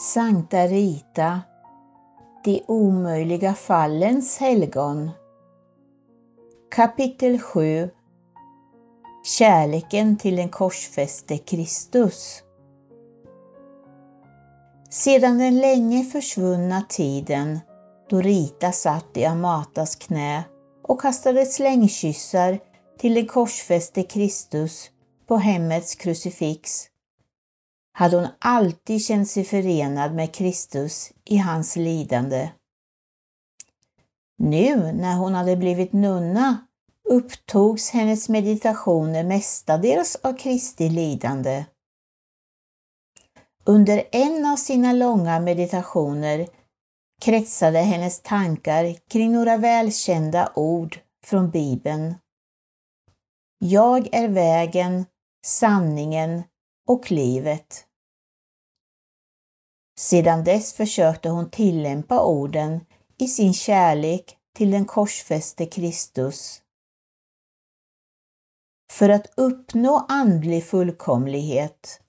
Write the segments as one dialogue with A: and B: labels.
A: Sankta Rita, de omöjliga fallens helgon. Kapitel 7 Kärleken till den korsfäste Kristus. Sedan den länge försvunna tiden då Rita satt i Amatas knä och kastade slängkyssar till den korsfäste Kristus på hemmets krucifix hade hon alltid känt sig förenad med Kristus i hans lidande. Nu när hon hade blivit nunna upptogs hennes meditationer mestadels av Kristi lidande. Under en av sina långa meditationer kretsade hennes tankar kring några välkända ord från Bibeln. Jag är vägen, sanningen och livet. Sedan dess försökte hon tillämpa orden i sin kärlek till den korsfäste Kristus. För att uppnå andlig fullkomlighet,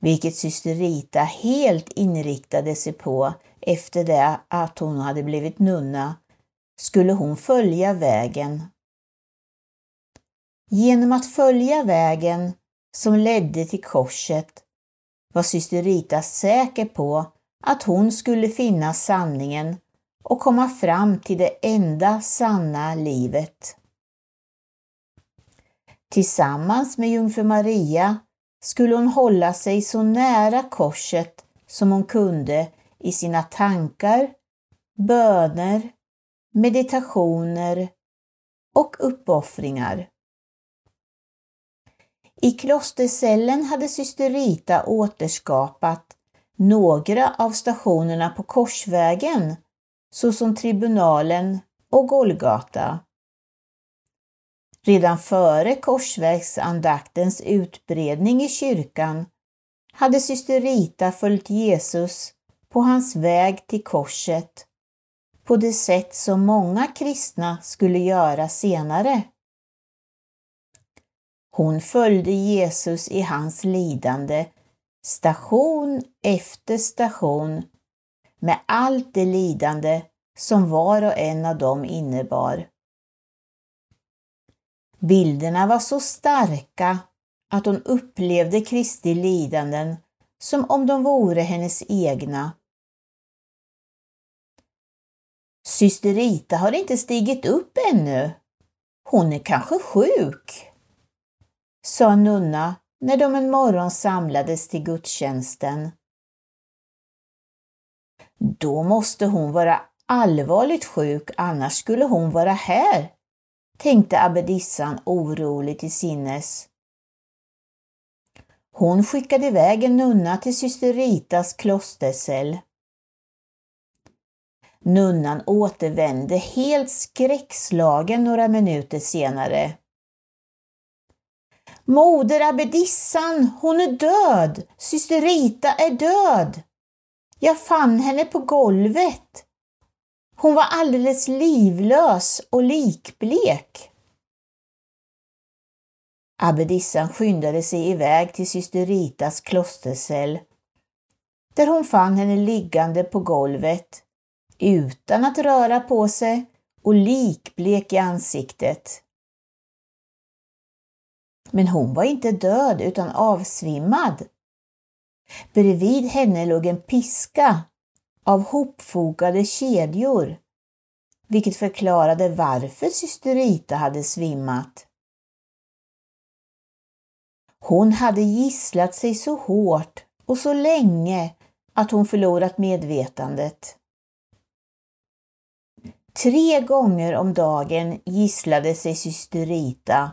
A: vilket syster Rita helt inriktade sig på efter det att hon hade blivit nunna, skulle hon följa vägen. Genom att följa vägen som ledde till korset var syster Rita säker på att hon skulle finna sanningen och komma fram till det enda sanna livet. Tillsammans med jungfru Maria skulle hon hålla sig så nära korset som hon kunde i sina tankar, böner, meditationer och uppoffringar. I klostercellen hade syster Rita återskapat några av stationerna på Korsvägen, såsom Tribunalen och Golgata. Redan före korsvägsandaktens utbredning i kyrkan hade syster Rita följt Jesus på hans väg till korset på det sätt som många kristna skulle göra senare. Hon följde Jesus i hans lidande, station efter station, med allt det lidande som var och en av dem innebar. Bilderna var så starka att hon upplevde Kristi lidanden som om de vore hennes egna. Syster Rita har inte stigit upp ännu. Hon är kanske sjuk sa Nunna när de en morgon samlades till gudstjänsten. Då måste hon vara allvarligt sjuk, annars skulle hon vara här, tänkte abbedissan oroligt till sinnes. Hon skickade iväg en nunna till syster Ritas klostercell. Nunnan återvände helt skräckslagen några minuter senare. Moder abbedissan, hon är död! Syster Rita är död! Jag fann henne på golvet. Hon var alldeles livlös och likblek. Abbedissan skyndade sig iväg till syster Ritas klostercell, där hon fann henne liggande på golvet, utan att röra på sig och likblek i ansiktet. Men hon var inte död utan avsvimmad. Bredvid henne låg en piska av hopfogade kedjor, vilket förklarade varför syster Rita hade svimmat. Hon hade gisslat sig så hårt och så länge att hon förlorat medvetandet. Tre gånger om dagen gisslade sig syster Rita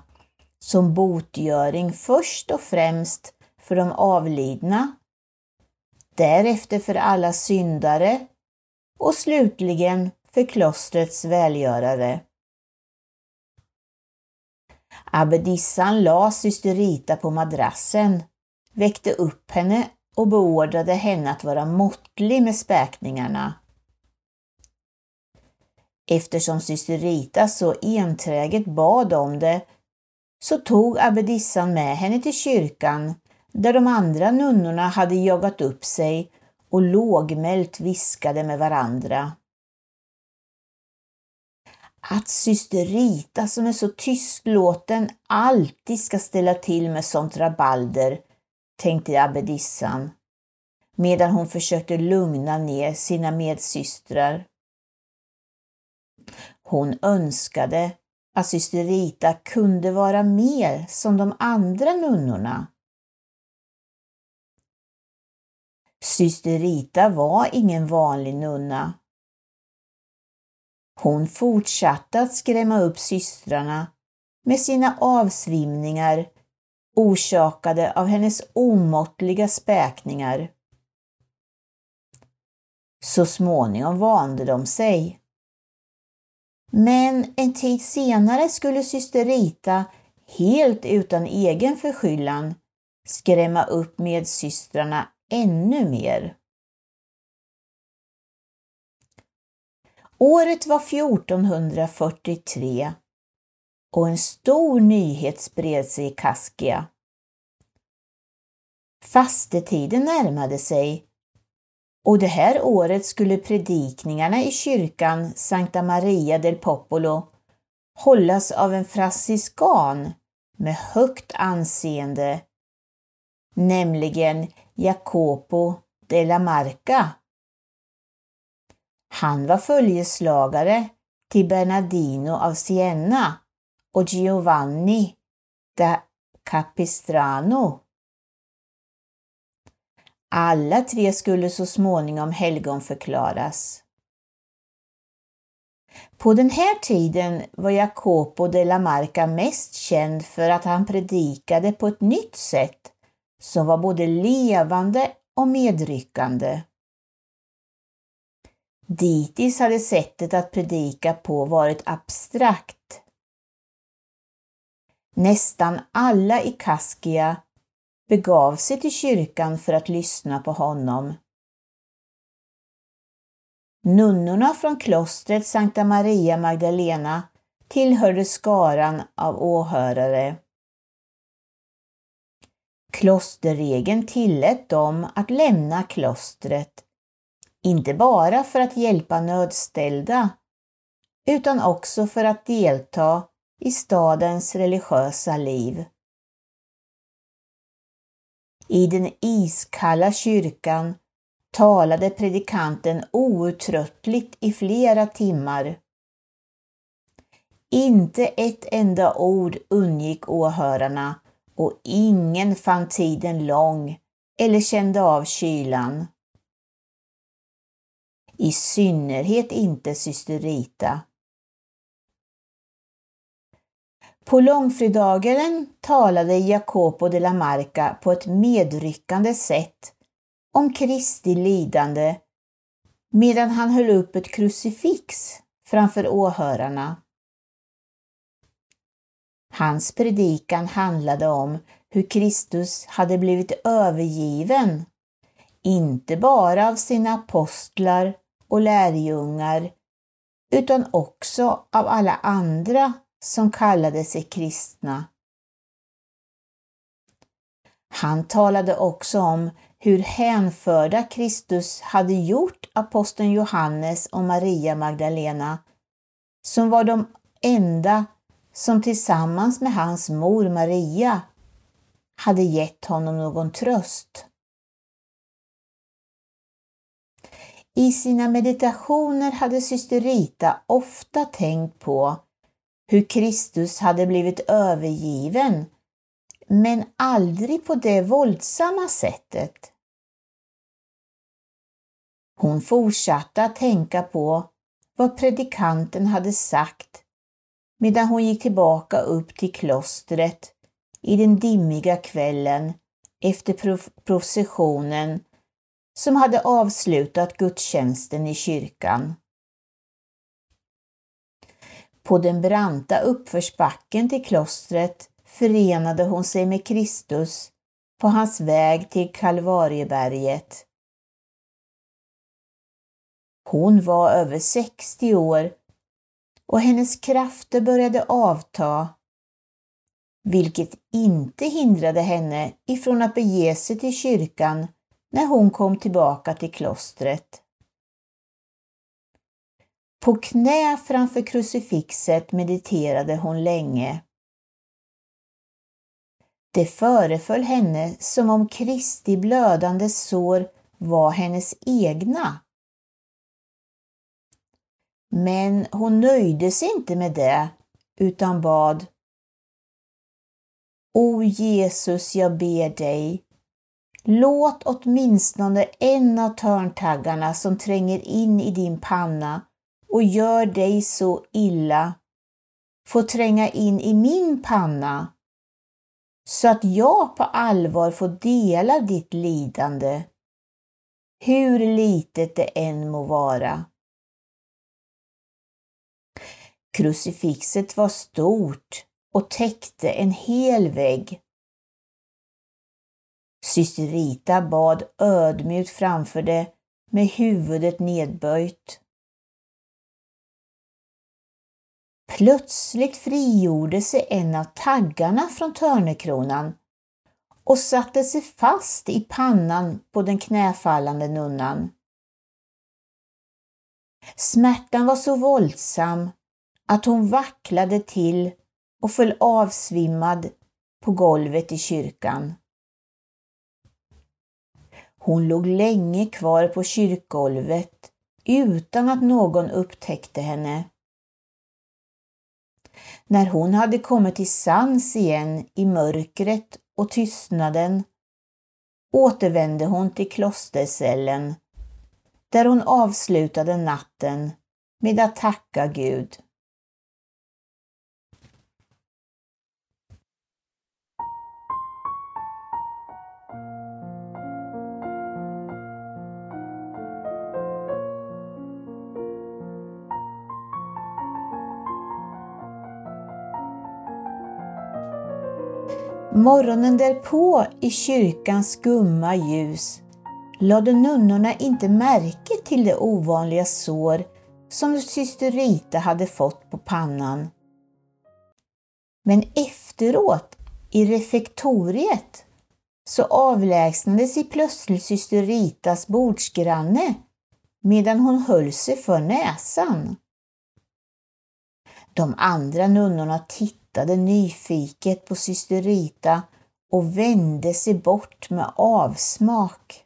A: som botgöring först och främst för de avlidna, därefter för alla syndare och slutligen för klostrets välgörare. Abbedissan la syster Rita på madrassen, väckte upp henne och beordrade henne att vara måttlig med späkningarna. Eftersom syster Rita så enträget bad om det så tog abbedissan med henne till kyrkan där de andra nunnorna hade jagat upp sig och lågmält viskade med varandra. Att syster Rita som är så tystlåten alltid ska ställa till med sånt rabalder, tänkte abbedissan, medan hon försökte lugna ner sina medsystrar. Hon önskade att syster Rita kunde vara mer som de andra nunnorna. Syster Rita var ingen vanlig nunna. Hon fortsatte att skrämma upp systrarna med sina avsvimningar orsakade av hennes omåttliga späkningar. Så småningom vande de sig. Men en tid senare skulle syster Rita helt utan egen förskyllan skrämma upp medsystrarna ännu mer. Året var 1443 och en stor nyhet spred sig i Kaskia. Fastetiden närmade sig och det här året skulle predikningarna i kyrkan Sankta Maria del Popolo hållas av en franciskan med högt anseende, nämligen Jacopo la Marca. Han var följeslagare till Bernardino av Siena och Giovanni da Capistrano. Alla tre skulle så småningom helgonförklaras. På den här tiden var Jacopo della Marca mest känd för att han predikade på ett nytt sätt som var både levande och medryckande. Ditis hade sättet att predika på varit abstrakt. Nästan alla i Kaskia begav sig till kyrkan för att lyssna på honom. Nunnorna från klostret Sankta Maria Magdalena tillhörde skaran av åhörare. Klosterregeln tillät dem att lämna klostret, inte bara för att hjälpa nödställda, utan också för att delta i stadens religiösa liv. I den iskalla kyrkan talade predikanten outtröttligt i flera timmar. Inte ett enda ord undgick åhörarna och ingen fann tiden lång eller kände av kylan. I synnerhet inte syster Rita. På långfredagen talade Jacopo de la Marca på ett medryckande sätt om Kristi lidande medan han höll upp ett krucifix framför åhörarna. Hans predikan handlade om hur Kristus hade blivit övergiven, inte bara av sina apostlar och lärjungar, utan också av alla andra som kallade sig kristna. Han talade också om hur hänförda Kristus hade gjort aposteln Johannes och Maria Magdalena, som var de enda som tillsammans med hans mor Maria hade gett honom någon tröst. I sina meditationer hade syster Rita ofta tänkt på hur Kristus hade blivit övergiven, men aldrig på det våldsamma sättet. Hon fortsatte att tänka på vad predikanten hade sagt medan hon gick tillbaka upp till klostret i den dimmiga kvällen efter processionen som hade avslutat gudstjänsten i kyrkan. På den branta uppförsbacken till klostret förenade hon sig med Kristus på hans väg till Kalvarieberget. Hon var över 60 år och hennes krafter började avta, vilket inte hindrade henne ifrån att bege sig till kyrkan när hon kom tillbaka till klostret. På knä framför krucifixet mediterade hon länge. Det föreföll henne som om Kristi blödande sår var hennes egna. Men hon nöjde sig inte med det utan bad O Jesus, jag ber dig, låt åtminstone en av törntaggarna som tränger in i din panna och gör dig så illa får tränga in i min panna så att jag på allvar får dela ditt lidande, hur litet det än må vara. Krucifixet var stort och täckte en hel vägg. Syster Rita bad ödmjukt framför det med huvudet nedböjt. Plötsligt frigjorde sig en av taggarna från törnekronan och satte sig fast i pannan på den knäfallande nunnan. Smärtan var så våldsam att hon vacklade till och föll avsvimmad på golvet i kyrkan. Hon låg länge kvar på kyrkgolvet utan att någon upptäckte henne. När hon hade kommit till sans igen i mörkret och tystnaden återvände hon till klostercellen där hon avslutade natten med att tacka Gud. Morgonen därpå i kyrkans skumma ljus lade nunnorna inte märke till det ovanliga sår som syster Rita hade fått på pannan. Men efteråt, i refektoriet, så avlägsnade sig plötsligt syster Ritas bordsgranne medan hon höll sig för näsan. De andra nunnorna tittade nyfiket på syster Rita och vände sig bort med avsmak.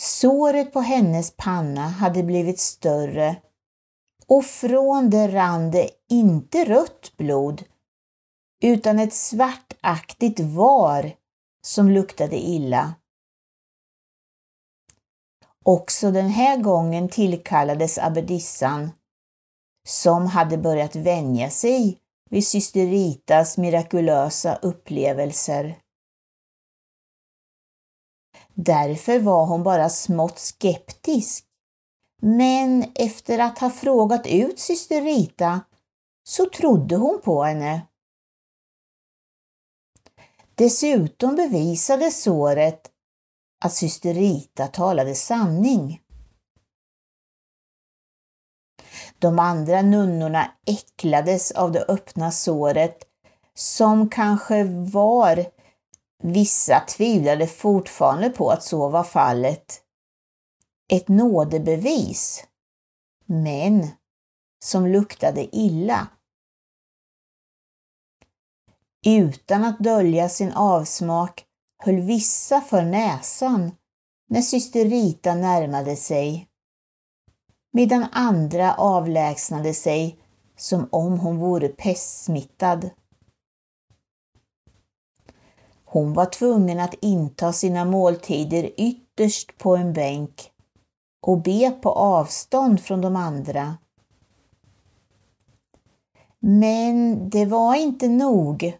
A: Såret på hennes panna hade blivit större och från det rann det inte rött blod utan ett svartaktigt var som luktade illa. Också den här gången tillkallades abbedissan som hade börjat vänja sig vid syster Ritas mirakulösa upplevelser. Därför var hon bara smått skeptisk. Men efter att ha frågat ut syster Rita så trodde hon på henne. Dessutom bevisade såret att syster Rita talade sanning. De andra nunnorna äcklades av det öppna såret som kanske var, vissa tvivlade fortfarande på att så var fallet, ett nådebevis, men som luktade illa. Utan att dölja sin avsmak höll vissa för näsan när syster Rita närmade sig medan andra avlägsnade sig som om hon vore pestsmittad. Hon var tvungen att inta sina måltider ytterst på en bänk och be på avstånd från de andra. Men det var inte nog.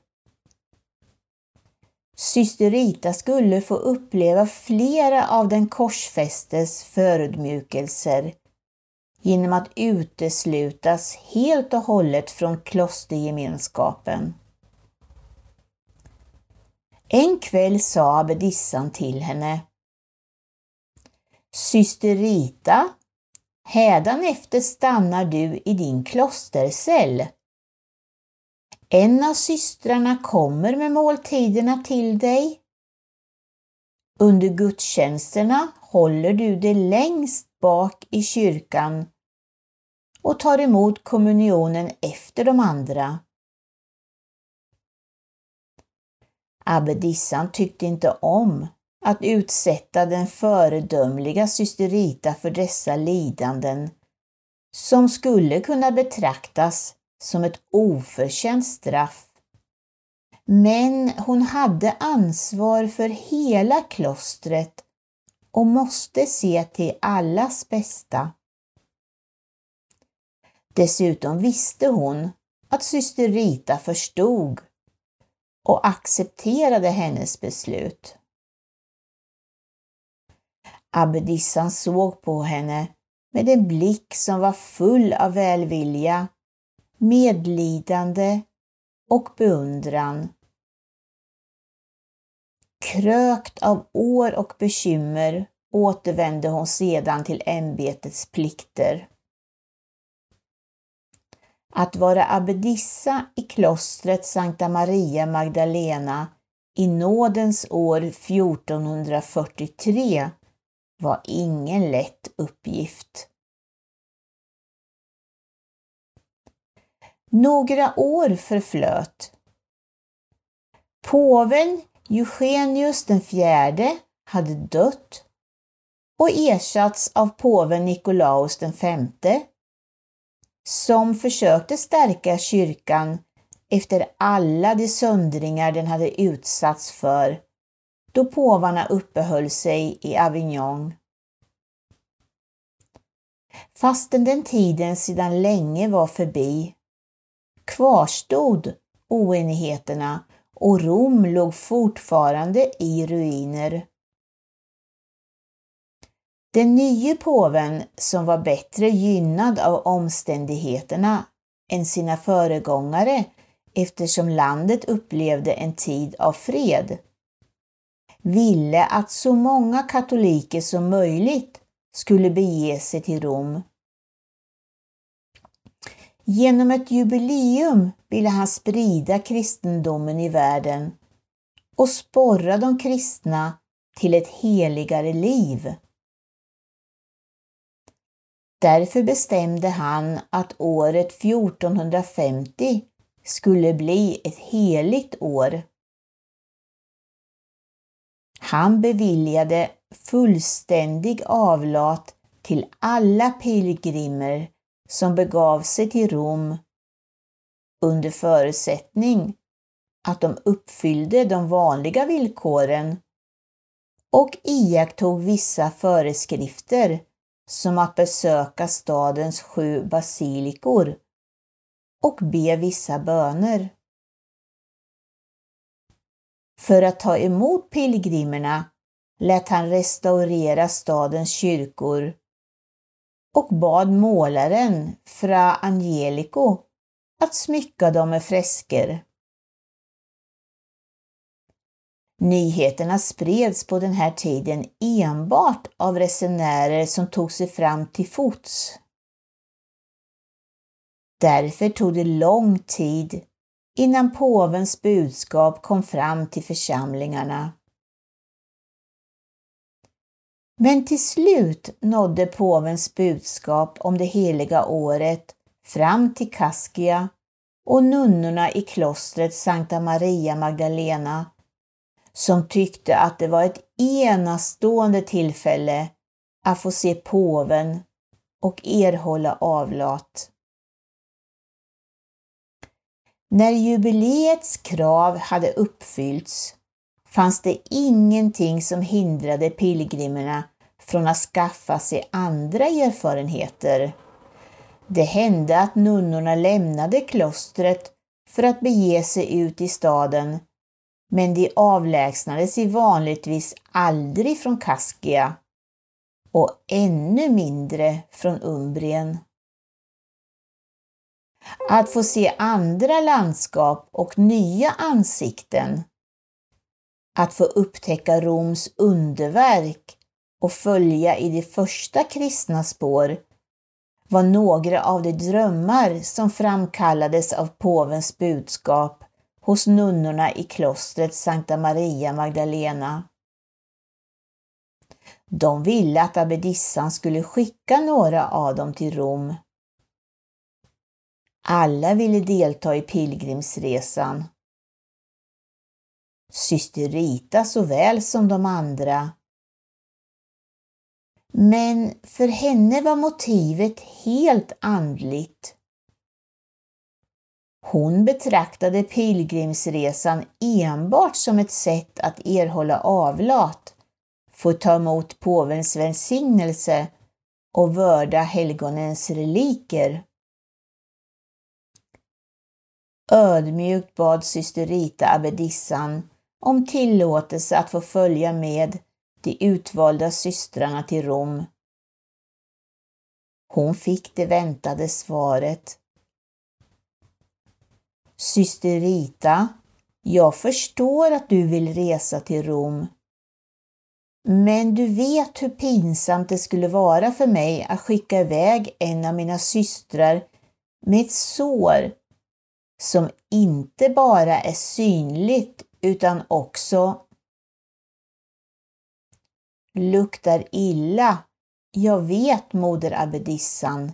A: Syster Rita skulle få uppleva flera av den korsfästes förödmjukelser genom att uteslutas helt och hållet från klostergemenskapen. En kväll sa abbedissan till henne Syster Rita, hädanefter stannar du i din klostercell. En av systrarna kommer med måltiderna till dig. Under gudstjänsterna håller du dig längst bak i kyrkan och tar emot kommunionen efter de andra. Abbedissan tyckte inte om att utsätta den föredömliga syster Rita för dessa lidanden som skulle kunna betraktas som ett oförtjänt straff. Men hon hade ansvar för hela klostret och måste se till allas bästa. Dessutom visste hon att syster Rita förstod och accepterade hennes beslut. Abbedissan såg på henne med en blick som var full av välvilja, medlidande och beundran. Krökt av år och bekymmer återvände hon sedan till ämbetets plikter. Att vara abbedissa i klostret Sankta Maria Magdalena i nådens år 1443 var ingen lätt uppgift. Några år förflöt. Påven Eugenius den fjärde hade dött och ersatts av påven Nikolaus den femte som försökte stärka kyrkan efter alla de söndringar den hade utsatts för då påvarna uppehöll sig i Avignon. Fastän den tiden sedan länge var förbi kvarstod oenigheterna och Rom låg fortfarande i ruiner. Den nye påven, som var bättre gynnad av omständigheterna än sina föregångare eftersom landet upplevde en tid av fred, ville att så många katoliker som möjligt skulle bege sig till Rom. Genom ett jubileum ville han sprida kristendomen i världen och sporra de kristna till ett heligare liv. Därför bestämde han att året 1450 skulle bli ett heligt år. Han beviljade fullständig avlat till alla pilgrimer som begav sig till Rom under förutsättning att de uppfyllde de vanliga villkoren och iakttog vissa föreskrifter som att besöka stadens sju basilikor och be vissa böner. För att ta emot pilgrimerna lät han restaurera stadens kyrkor och bad målaren Fra Angelico att smycka dem med fresker. Nyheterna spreds på den här tiden enbart av resenärer som tog sig fram till fots. Därför tog det lång tid innan påvens budskap kom fram till församlingarna. Men till slut nådde påvens budskap om det heliga året fram till Kaskia och nunnorna i klostret Sankta Maria Magdalena som tyckte att det var ett enastående tillfälle att få se påven och erhålla avlat. När jubileets krav hade uppfyllts fanns det ingenting som hindrade pilgrimerna från att skaffa sig andra erfarenheter. Det hände att nunnorna lämnade klostret för att bege sig ut i staden, men de avlägsnade sig vanligtvis aldrig från Kaskia och ännu mindre från Umbrien. Att få se andra landskap och nya ansikten. Att få upptäcka Roms underverk och följa i de första kristna spår var några av de drömmar som framkallades av påvens budskap hos nunnorna i klostret Sankta Maria Magdalena. De ville att abbedissan skulle skicka några av dem till Rom. Alla ville delta i pilgrimsresan. Syster Rita såväl som de andra. Men för henne var motivet helt andligt. Hon betraktade pilgrimsresan enbart som ett sätt att erhålla avlat, få ta emot påvens välsignelse och vörda helgonens reliker. Ödmjukt bad syster Rita abbedissan om tillåtelse att få följa med de utvalda systrarna till Rom. Hon fick det väntade svaret. Syster Rita, jag förstår att du vill resa till Rom. Men du vet hur pinsamt det skulle vara för mig att skicka iväg en av mina systrar med ett sår som inte bara är synligt utan också luktar illa. Jag vet, moder abbedissan,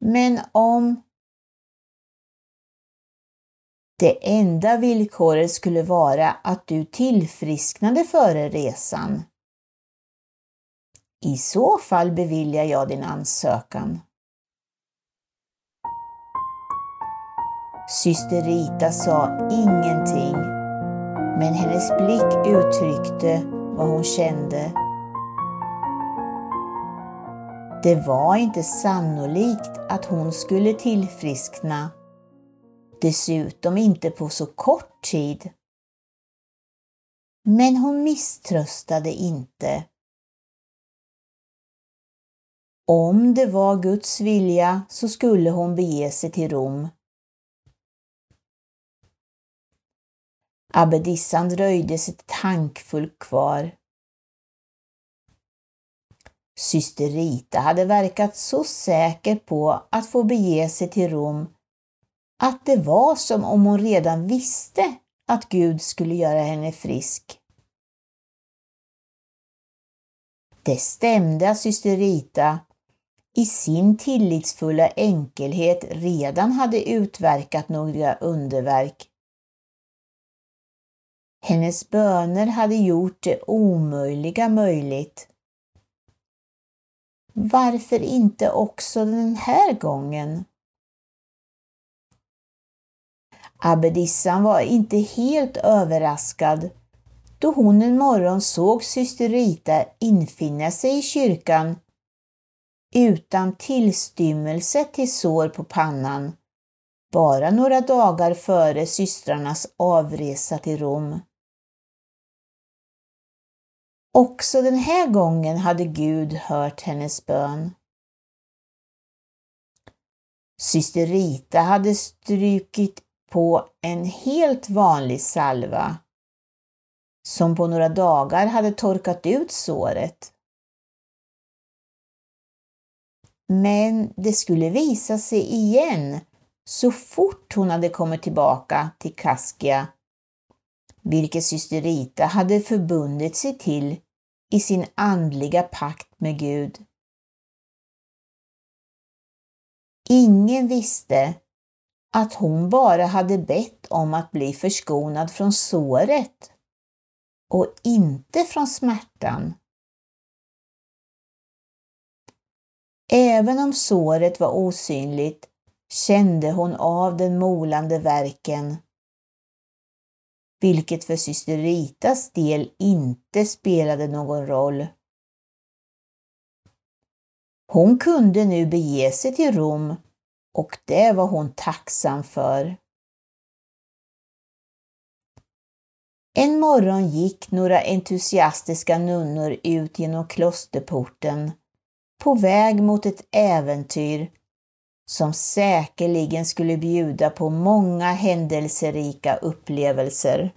A: men om det enda villkoret skulle vara att du tillfrisknade före resan. I så fall beviljar jag din ansökan. Syster Rita sa ingenting, men hennes blick uttryckte vad hon kände. Det var inte sannolikt att hon skulle tillfriskna dessutom inte på så kort tid. Men hon misströstade inte. Om det var Guds vilja så skulle hon bege sig till Rom. Abbedissan dröjde sig tankfullt kvar. Syster Rita hade verkat så säker på att få bege sig till Rom att det var som om hon redan visste att Gud skulle göra henne frisk. Det stämde att syster Rita i sin tillitsfulla enkelhet redan hade utverkat några underverk. Hennes böner hade gjort det omöjliga möjligt. Varför inte också den här gången? Abbedissan var inte helt överraskad då hon en morgon såg syster Rita infinna sig i kyrkan utan tillstymmelse till sår på pannan, bara några dagar före systrarnas avresa till Rom. Också den här gången hade Gud hört hennes bön. Syster Rita hade strukit på en helt vanlig salva som på några dagar hade torkat ut såret. Men det skulle visa sig igen så fort hon hade kommit tillbaka till Kaskia, vilket syster Rita hade förbundit sig till i sin andliga pakt med Gud. Ingen visste att hon bara hade bett om att bli förskonad från såret och inte från smärtan. Även om såret var osynligt kände hon av den molande verken, vilket för syster Ritas del inte spelade någon roll. Hon kunde nu bege sig till Rom och det var hon tacksam för. En morgon gick några entusiastiska nunnor ut genom klosterporten på väg mot ett äventyr som säkerligen skulle bjuda på många händelserika upplevelser.